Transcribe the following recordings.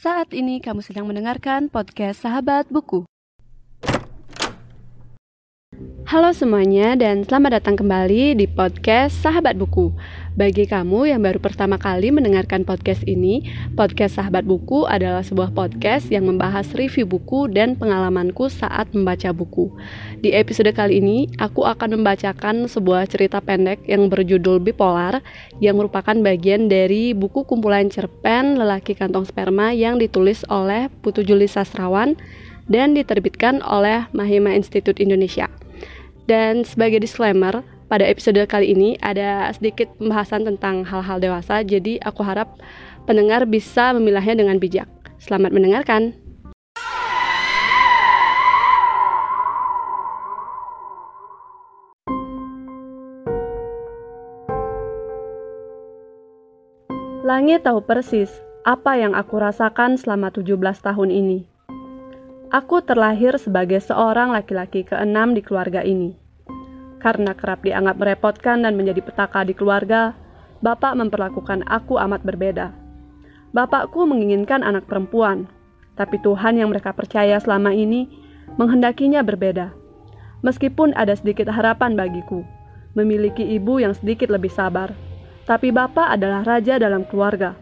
Saat ini kamu sedang mendengarkan podcast Sahabat Buku. Halo semuanya dan selamat datang kembali di podcast Sahabat Buku. Bagi kamu yang baru pertama kali mendengarkan podcast ini, podcast Sahabat Buku adalah sebuah podcast yang membahas review buku dan pengalamanku saat membaca buku. Di episode kali ini, aku akan membacakan sebuah cerita pendek yang berjudul Bipolar yang merupakan bagian dari buku kumpulan cerpen Lelaki Kantong Sperma yang ditulis oleh Putu Juli Sastrawan dan diterbitkan oleh Mahima Institute Indonesia. Dan sebagai disclaimer, pada episode kali ini ada sedikit pembahasan tentang hal-hal dewasa, jadi aku harap pendengar bisa memilahnya dengan bijak. Selamat mendengarkan. Langit tahu persis apa yang aku rasakan selama 17 tahun ini. Aku terlahir sebagai seorang laki-laki keenam di keluarga ini. Karena kerap dianggap merepotkan dan menjadi petaka di keluarga, bapak memperlakukan aku amat berbeda. Bapakku menginginkan anak perempuan, tapi Tuhan yang mereka percaya selama ini menghendakinya berbeda. Meskipun ada sedikit harapan bagiku, memiliki ibu yang sedikit lebih sabar, tapi bapak adalah raja dalam keluarga.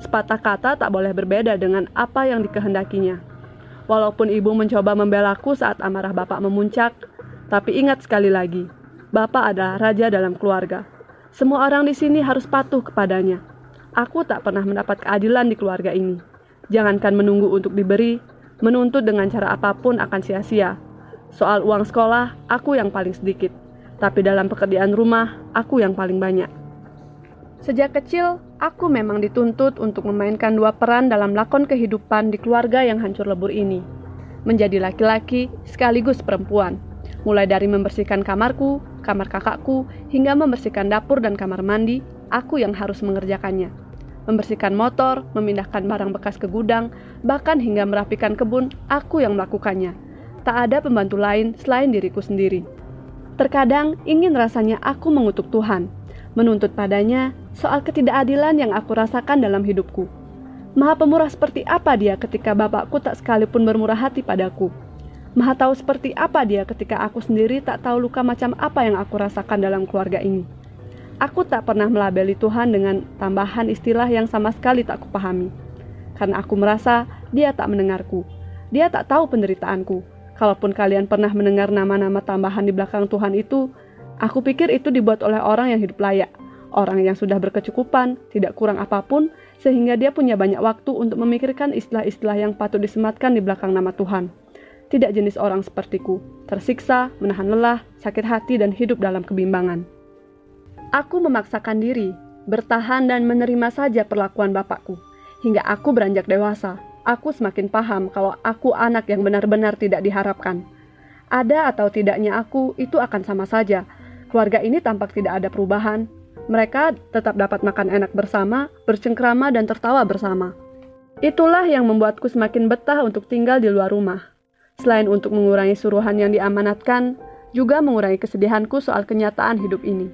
Sepatah kata tak boleh berbeda dengan apa yang dikehendakinya. Walaupun ibu mencoba membelaku saat amarah bapak memuncak, tapi ingat sekali lagi, bapak adalah raja dalam keluarga. Semua orang di sini harus patuh kepadanya. Aku tak pernah mendapat keadilan di keluarga ini. Jangankan menunggu untuk diberi, menuntut dengan cara apa pun akan sia-sia. Soal uang sekolah, aku yang paling sedikit. Tapi dalam pekerjaan rumah, aku yang paling banyak. Sejak kecil, Aku memang dituntut untuk memainkan dua peran dalam lakon kehidupan di keluarga yang hancur lebur ini. Menjadi laki-laki sekaligus perempuan, mulai dari membersihkan kamarku, kamar kakakku, hingga membersihkan dapur dan kamar mandi, aku yang harus mengerjakannya. Membersihkan motor, memindahkan barang bekas ke gudang, bahkan hingga merapikan kebun, aku yang melakukannya. Tak ada pembantu lain selain diriku sendiri. Terkadang ingin rasanya aku mengutuk Tuhan, menuntut padanya soal ketidakadilan yang aku rasakan dalam hidupku. Maha pemurah seperti apa dia ketika bapakku tak sekalipun bermurah hati padaku. Maha tahu seperti apa dia ketika aku sendiri tak tahu luka macam apa yang aku rasakan dalam keluarga ini. Aku tak pernah melabeli Tuhan dengan tambahan istilah yang sama sekali tak kupahami. Karena aku merasa dia tak mendengarku. Dia tak tahu penderitaanku. Kalaupun kalian pernah mendengar nama-nama tambahan di belakang Tuhan itu, Aku pikir itu dibuat oleh orang yang hidup layak, orang yang sudah berkecukupan, tidak kurang apa pun, sehingga dia punya banyak waktu untuk memikirkan istilah-istilah yang patut disematkan di belakang nama Tuhan. Tidak jenis orang sepertiku, tersiksa, menahan lelah, sakit hati, dan hidup dalam kebimbangan. Aku memaksakan diri, bertahan dan menerima saja perlakuan bapakku. Hingga aku beranjak dewasa, aku semakin paham kalau aku anak yang benar-benar tidak diharapkan. Ada atau tidaknya aku, itu akan sama saja, Keluarga ini tampak tidak ada perubahan. Mereka tetap dapat makan enak bersama, bercengkrama, dan tertawa bersama. Itulah yang membuatku semakin betah untuk tinggal di luar rumah. Selain untuk mengurangi suruhan yang diamanatkan, juga mengurangi kesedihanku soal kenyataan hidup ini.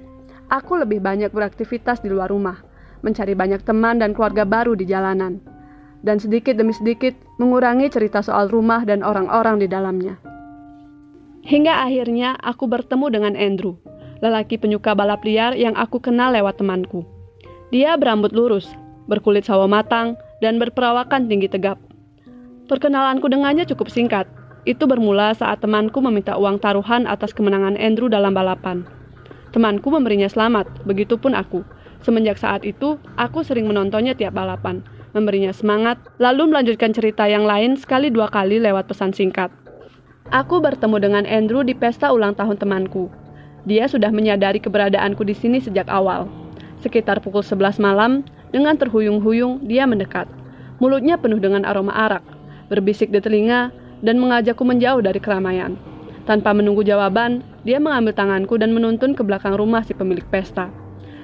Aku lebih banyak beraktivitas di luar rumah, mencari banyak teman dan keluarga baru di jalanan, dan sedikit demi sedikit mengurangi cerita soal rumah dan orang-orang di dalamnya. Hingga akhirnya aku bertemu dengan Andrew, lelaki penyuka balap liar yang aku kenal lewat temanku. Dia berambut lurus, berkulit sawo matang, dan berperawakan tinggi tegap. Perkenalanku dengannya cukup singkat. Itu bermula saat temanku meminta uang taruhan atas kemenangan Andrew dalam balapan. Temanku memberinya selamat, begitupun aku. Semenjak saat itu, aku sering menontonnya tiap balapan, memberinya semangat, lalu melanjutkan cerita yang lain sekali dua kali lewat pesan singkat. Aku bertemu dengan Andrew di pesta ulang tahun temanku. Dia sudah menyadari keberadaanku di sini sejak awal. Sekitar pukul 11 malam, dengan terhuyung-huyung, dia mendekat. Mulutnya penuh dengan aroma arak, berbisik di telinga, dan mengajakku menjauh dari keramaian. Tanpa menunggu jawaban, dia mengambil tanganku dan menuntun ke belakang rumah si pemilik pesta.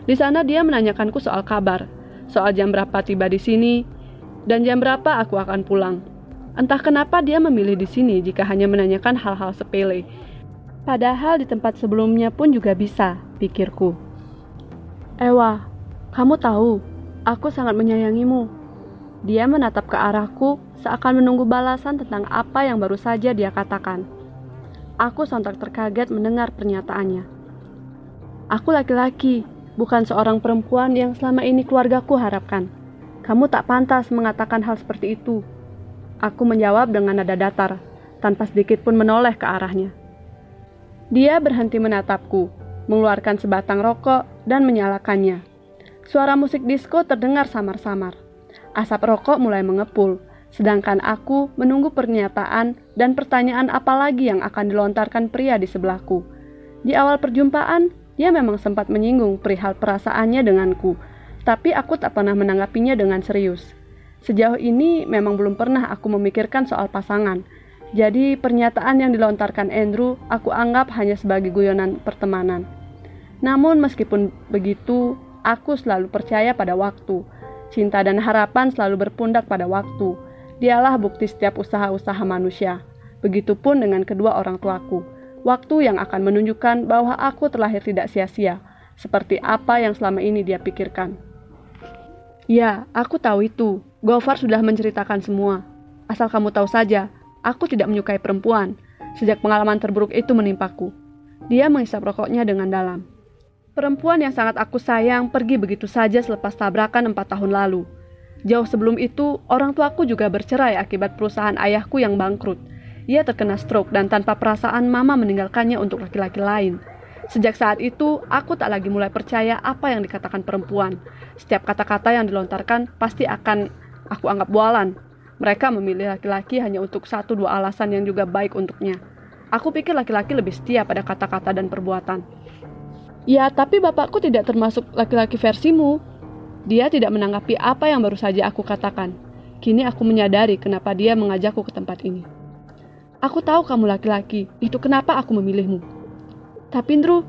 Di sana dia menanyakanku soal kabar, soal jam berapa tiba di sini, dan jam berapa aku akan pulang. Entah kenapa dia memilih di sini jika hanya menanyakan hal-hal sepele, Padahal di tempat sebelumnya pun juga bisa, pikirku. Ewa, kamu tahu, aku sangat menyayangimu. Dia menatap ke arahku seakan menunggu balasan tentang apa yang baru saja dia katakan. Aku sontak terkaget mendengar pernyataannya. Aku laki-laki, bukan seorang perempuan yang selama ini keluargaku harapkan. Kamu tak pantas mengatakan hal seperti itu. Aku menjawab dengan nada datar, tanpa sedikit pun menoleh ke arahnya. Dia berhenti menatapku, mengeluarkan sebatang rokok, dan menyalakannya. Suara musik disko terdengar samar-samar. Asap rokok mulai mengepul, sedangkan aku menunggu pernyataan dan pertanyaan apa lagi yang akan dilontarkan pria di sebelahku. Di awal perjumpaan, dia memang sempat menyinggung perihal perasaannya denganku, tapi aku tak pernah menanggapinya dengan serius. Sejauh ini memang belum pernah aku memikirkan soal pasangan. Jadi pernyataan yang dilontarkan Andrew aku anggap hanya sebagai guyonan pertemanan. Namun meskipun begitu, aku selalu percaya pada waktu Cinta dan harapan selalu berpundak pada waktu. Dialah bukti setiap usaha-usaha manusia. Begitupun dengan kedua orang tuaku. Waktu yang akan menunjukkan bahwa aku terlahir tidak sia-sia, seperti apa yang selama ini dia pikirkan. Ya, aku tahu itu. Gofar sudah menceritakan semua. Asal kamu tahu saja, aku tidak menyukai perempuan. Sejak pengalaman terburuk itu menimpaku. Dia menghisap rokoknya dengan dalam. Perempuan yang sangat aku sayang pergi begitu saja selepas tabrakan empat tahun lalu. Jauh sebelum itu, orang tuaku juga bercerai akibat perusahaan ayahku yang bangkrut. Ia terkena stroke dan tanpa perasaan mama meninggalkannya untuk laki-laki lain. Sejak saat itu, aku tak lagi mulai percaya apa yang dikatakan perempuan. Setiap kata-kata yang dilontarkan pasti akan aku anggap bualan. Mereka memilih laki-laki hanya untuk satu dua alasan yang juga baik untuknya. Aku pikir laki-laki lebih setia pada kata-kata dan perbuatan. Ya, tapi bapakku tidak termasuk laki-laki versimu. Dia tidak menanggapi apa yang baru saja aku katakan. Kini aku menyadari kenapa dia mengajakku ke tempat ini. Aku tahu kamu laki-laki, itu kenapa aku memilihmu. Tapi Ndru,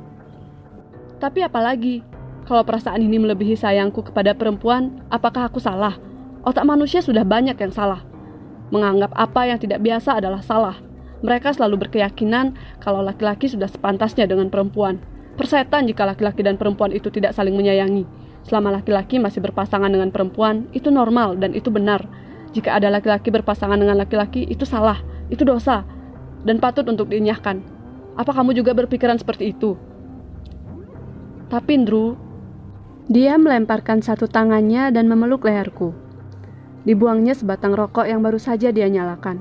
tapi apalagi? Kalau perasaan ini melebihi sayangku kepada perempuan, apakah aku salah? Otak manusia sudah banyak yang salah. Menganggap apa yang tidak biasa adalah salah. Mereka selalu berkeyakinan kalau laki-laki sudah sepantasnya dengan perempuan. Persetan jika laki-laki dan perempuan itu tidak saling menyayangi. Selama laki-laki masih berpasangan dengan perempuan, itu normal dan itu benar. Jika ada laki-laki berpasangan dengan laki-laki, itu salah, itu dosa, dan patut untuk dinyahkan. Apa kamu juga berpikiran seperti itu? Tapi Ndru, dia melemparkan satu tangannya dan memeluk leherku. Dibuangnya sebatang rokok yang baru saja dia nyalakan.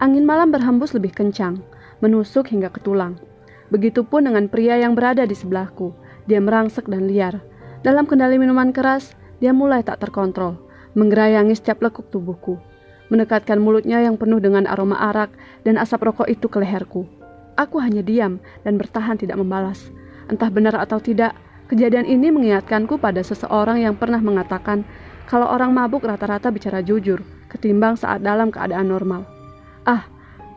Angin malam berhembus lebih kencang, menusuk hingga ke tulang. Begitupun dengan pria yang berada di sebelahku. Dia merangsek dan liar. Dalam kendali minuman keras, dia mulai tak terkontrol, menggerayangi setiap lekuk tubuhku. Mendekatkan mulutnya yang penuh dengan aroma arak dan asap rokok itu ke leherku. Aku hanya diam dan bertahan tidak membalas. Entah benar atau tidak, kejadian ini mengingatkanku pada seseorang yang pernah mengatakan kalau orang mabuk rata-rata bicara jujur, ketimbang saat dalam keadaan normal. Ah,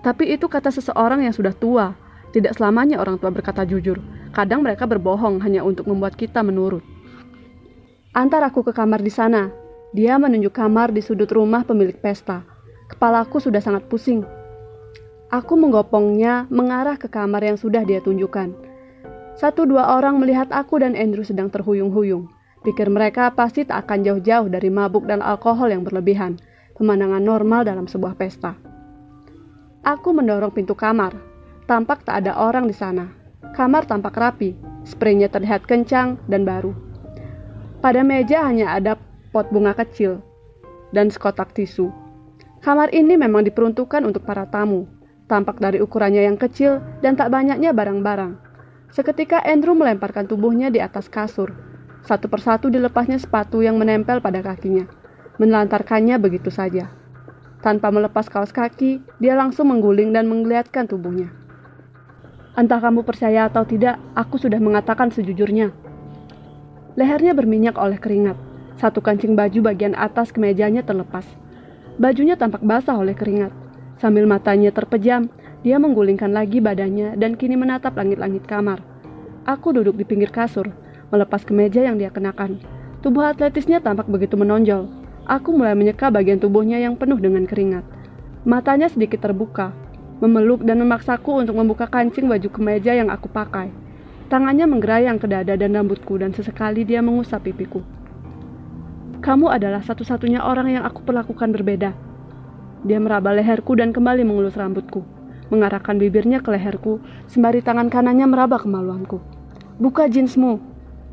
tapi itu kata seseorang yang sudah tua, tidak selamanya orang tua berkata jujur. Kadang mereka berbohong hanya untuk membuat kita menurut. Antar aku ke kamar di sana. Dia menunjuk kamar di sudut rumah pemilik pesta. Kepalaku sudah sangat pusing. Aku menggopongnya mengarah ke kamar yang sudah dia tunjukkan. Satu dua orang melihat aku dan Andrew sedang terhuyung-huyung. Pikir mereka pasti tak akan jauh-jauh dari mabuk dan alkohol yang berlebihan. Pemandangan normal dalam sebuah pesta. Aku mendorong pintu kamar, Tampak tak ada orang di sana. Kamar tampak rapi, spraynya terlihat kencang dan baru. Pada meja hanya ada pot bunga kecil dan sekotak tisu. Kamar ini memang diperuntukkan untuk para tamu. Tampak dari ukurannya yang kecil dan tak banyaknya barang-barang. Seketika Andrew melemparkan tubuhnya di atas kasur. Satu persatu dilepasnya sepatu yang menempel pada kakinya. Menelantarkannya begitu saja. Tanpa melepas kaos kaki, dia langsung mengguling dan menggeliatkan tubuhnya. Entah kamu percaya atau tidak, aku sudah mengatakan sejujurnya. Lehernya berminyak oleh keringat. Satu kancing baju bagian atas kemejanya terlepas. Bajunya tampak basah oleh keringat. Sambil matanya terpejam, dia menggulingkan lagi badannya dan kini menatap langit-langit kamar. Aku duduk di pinggir kasur, melepas kemeja yang dia kenakan. Tubuh atletisnya tampak begitu menonjol. Aku mulai menyeka bagian tubuhnya yang penuh dengan keringat. Matanya sedikit terbuka, memeluk dan memaksaku untuk membuka kancing baju kemeja yang aku pakai. Tangannya menggerayang ke dada dan rambutku dan sesekali dia mengusap pipiku. Kamu adalah satu-satunya orang yang aku perlakukan berbeda. Dia meraba leherku dan kembali mengelus rambutku, mengarahkan bibirnya ke leherku, sembari tangan kanannya meraba kemaluanku. Buka jeansmu,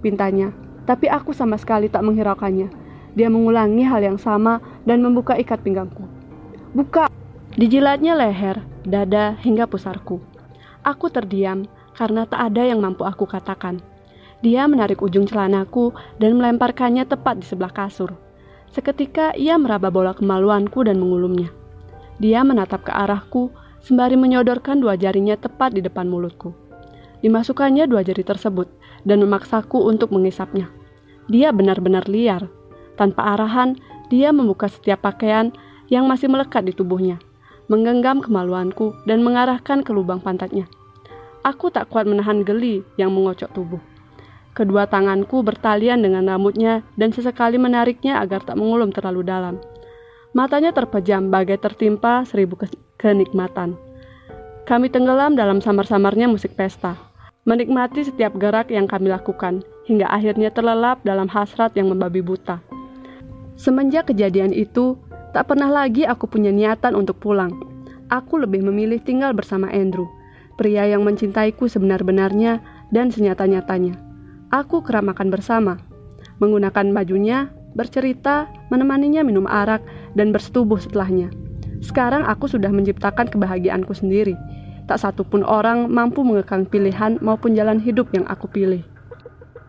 pintanya, tapi aku sama sekali tak menghiraukannya. Dia mengulangi hal yang sama dan membuka ikat pinggangku. Buka! Dijilatnya leher, dada, hingga pusarku. Aku terdiam karena tak ada yang mampu aku katakan. Dia menarik ujung celanaku dan melemparkannya tepat di sebelah kasur. Seketika ia meraba bola kemaluanku dan mengulumnya. Dia menatap ke arahku sembari menyodorkan dua jarinya tepat di depan mulutku. Dimasukkannya dua jari tersebut dan memaksaku untuk mengisapnya. Dia benar-benar liar. Tanpa arahan, dia membuka setiap pakaian yang masih melekat di tubuhnya, menggenggam kemaluanku dan mengarahkan ke lubang pantatnya. Aku tak kuat menahan geli yang mengocok tubuh. Kedua tanganku bertalian dengan rambutnya dan sesekali menariknya agar tak mengulum terlalu dalam. Matanya terpejam bagai tertimpa seribu kenikmatan. Kami tenggelam dalam samar-samarnya musik pesta, menikmati setiap gerak yang kami lakukan, hingga akhirnya terlelap dalam hasrat yang membabi buta. Semenjak kejadian itu, tak pernah lagi aku punya niatan untuk pulang. Aku lebih memilih tinggal bersama Andrew, pria yang mencintaiku sebenar-benarnya dan senyata-nyatanya. Aku kerap makan bersama, menggunakan bajunya, bercerita, menemaninya minum arak, dan bersetubuh setelahnya. Sekarang aku sudah menciptakan kebahagiaanku sendiri. Tak satupun orang mampu mengekang pilihan maupun jalan hidup yang aku pilih.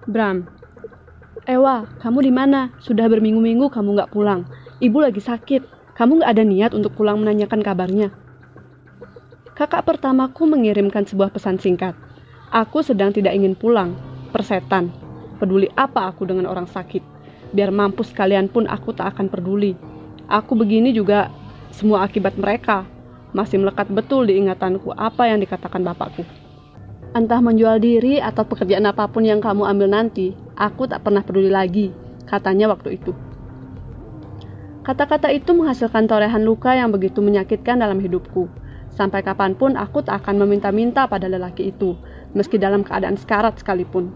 Bram, Ewa, kamu di mana? Sudah berminggu-minggu kamu nggak pulang. Ibu lagi sakit. Kamu nggak ada niat untuk pulang menanyakan kabarnya. Kakak pertamaku mengirimkan sebuah pesan singkat. Aku sedang tidak ingin pulang. Persetan. Peduli apa aku dengan orang sakit? Biar mampus kalian pun aku tak akan peduli. Aku begini juga semua akibat mereka. Masih melekat betul di ingatanku apa yang dikatakan bapakku. Entah menjual diri atau pekerjaan apa pun yang kamu ambil nanti, aku tak pernah peduli lagi, katanya waktu itu. Kata-kata itu menghasilkan torehan luka yang begitu menyakitkan dalam hidupku. Sampai kapan pun aku tak akan meminta-minta pada lelaki itu, meski dalam keadaan sekarat sekalipun.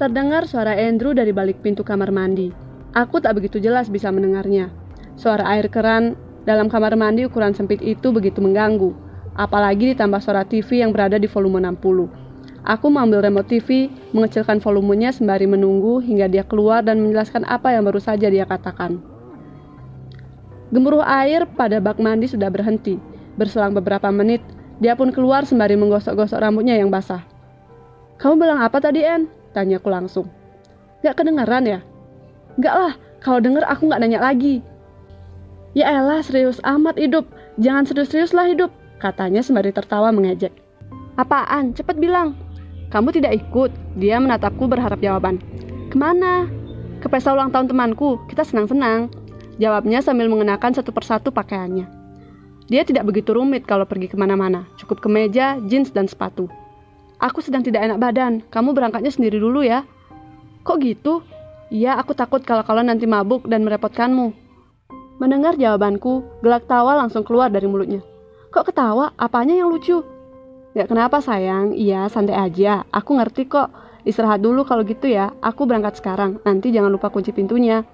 Terdengar suara Andrew dari balik pintu kamar mandi. Aku tak begitu jelas bisa mendengarnya. Suara air keran dalam kamar mandi ukuran sempit itu begitu mengganggu, apalagi ditambah suara TV yang berada di volume 60. Aku mengambil remote TV, mengecilkan volumenya sembari menunggu hingga dia keluar dan menjelaskan apa yang baru saja dia katakan. Gemuruh air pada bak mandi sudah berhenti. Berselang beberapa menit, dia pun keluar sembari menggosok-gosok rambutnya yang basah. Kamu bilang apa tadi, En? Tanyaku langsung. Gak kedengeran ya? Gak lah, kalau denger aku gak nanya lagi. Ya elah, serius amat hidup. Jangan serius-serius lah hidup, katanya sembari tertawa mengejek. Apaan? Cepet bilang. Kamu tidak ikut. Dia menatapku berharap jawaban. Ke mana? Ke pesta ulang tahun temanku, kita senang-senang. Jawabnya sambil mengenakan satu persatu pakaiannya. Dia tidak begitu rumit kalau pergi ke mana-mana, cukup kemeja, jeans, dan sepatu. Aku sedang tidak enak badan, kamu berangkatnya sendiri dulu ya. Kok gitu? Iya, aku takut kalau-kalau nanti mabuk dan merepotkanmu. Mendengar jawabanku, gelak tawa langsung keluar dari mulutnya. Kok ketawa? Apanya yang lucu? Gak kenapa sayang, iya santai aja. Aku ngerti kok. Istirahat dulu kalau gitu ya. Aku berangkat sekarang. Nanti jangan lupa kunci pintunya.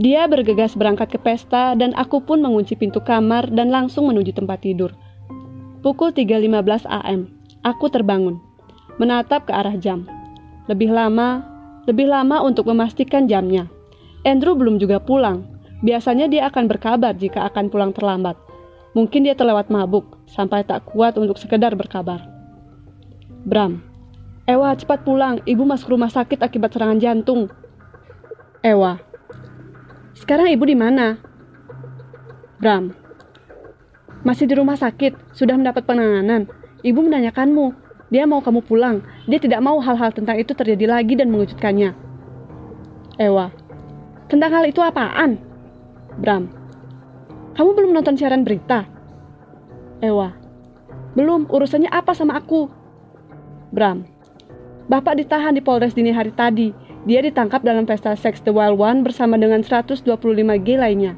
Dia bergegas berangkat ke pesta dan aku pun mengunci pintu kamar dan langsung menuju tempat tidur. Pukul 3.15 AM. Aku terbangun, menatap ke arah jam. Lebih lama, lebih lama untuk memastikan jamnya. Andrew belum juga pulang. Biasanya dia akan berkabar jika akan pulang terlambat. Mungkin dia terlewat mabuk, sampai tak kuat untuk sekedar berkabar. Bram, Ewa cepat pulang, ibu masuk rumah sakit akibat serangan jantung. Ewa, sekarang ibu di mana? Bram, masih di rumah sakit, sudah mendapat penanganan. Ibu menanyakanmu, dia mau kamu pulang. Dia tidak mau hal-hal tentang itu terjadi lagi dan mengejutkannya. Ewa, tentang hal itu apaan? Bram, kamu belum nonton siaran berita? Ewa, belum. Urusannya apa sama aku? Bram, Bapak ditahan di Polres dini hari tadi. Dia ditangkap dalam pesta seks The Wild One bersama dengan 125G lainnya.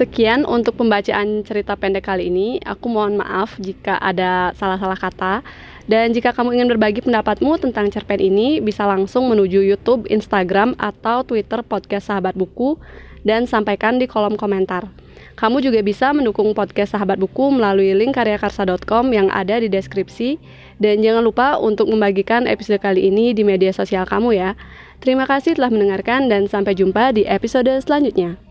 Sekian untuk pembacaan cerita pendek kali ini. Aku mohon maaf jika ada salah-salah kata. Dan jika kamu ingin berbagi pendapatmu tentang cerpen ini, bisa langsung menuju YouTube, Instagram, atau Twitter podcast Sahabat Buku dan sampaikan di kolom komentar. Kamu juga bisa mendukung podcast Sahabat Buku melalui link karyakarsa.com yang ada di deskripsi. Dan jangan lupa untuk membagikan episode kali ini di media sosial kamu ya. Terima kasih telah mendengarkan dan sampai jumpa di episode selanjutnya.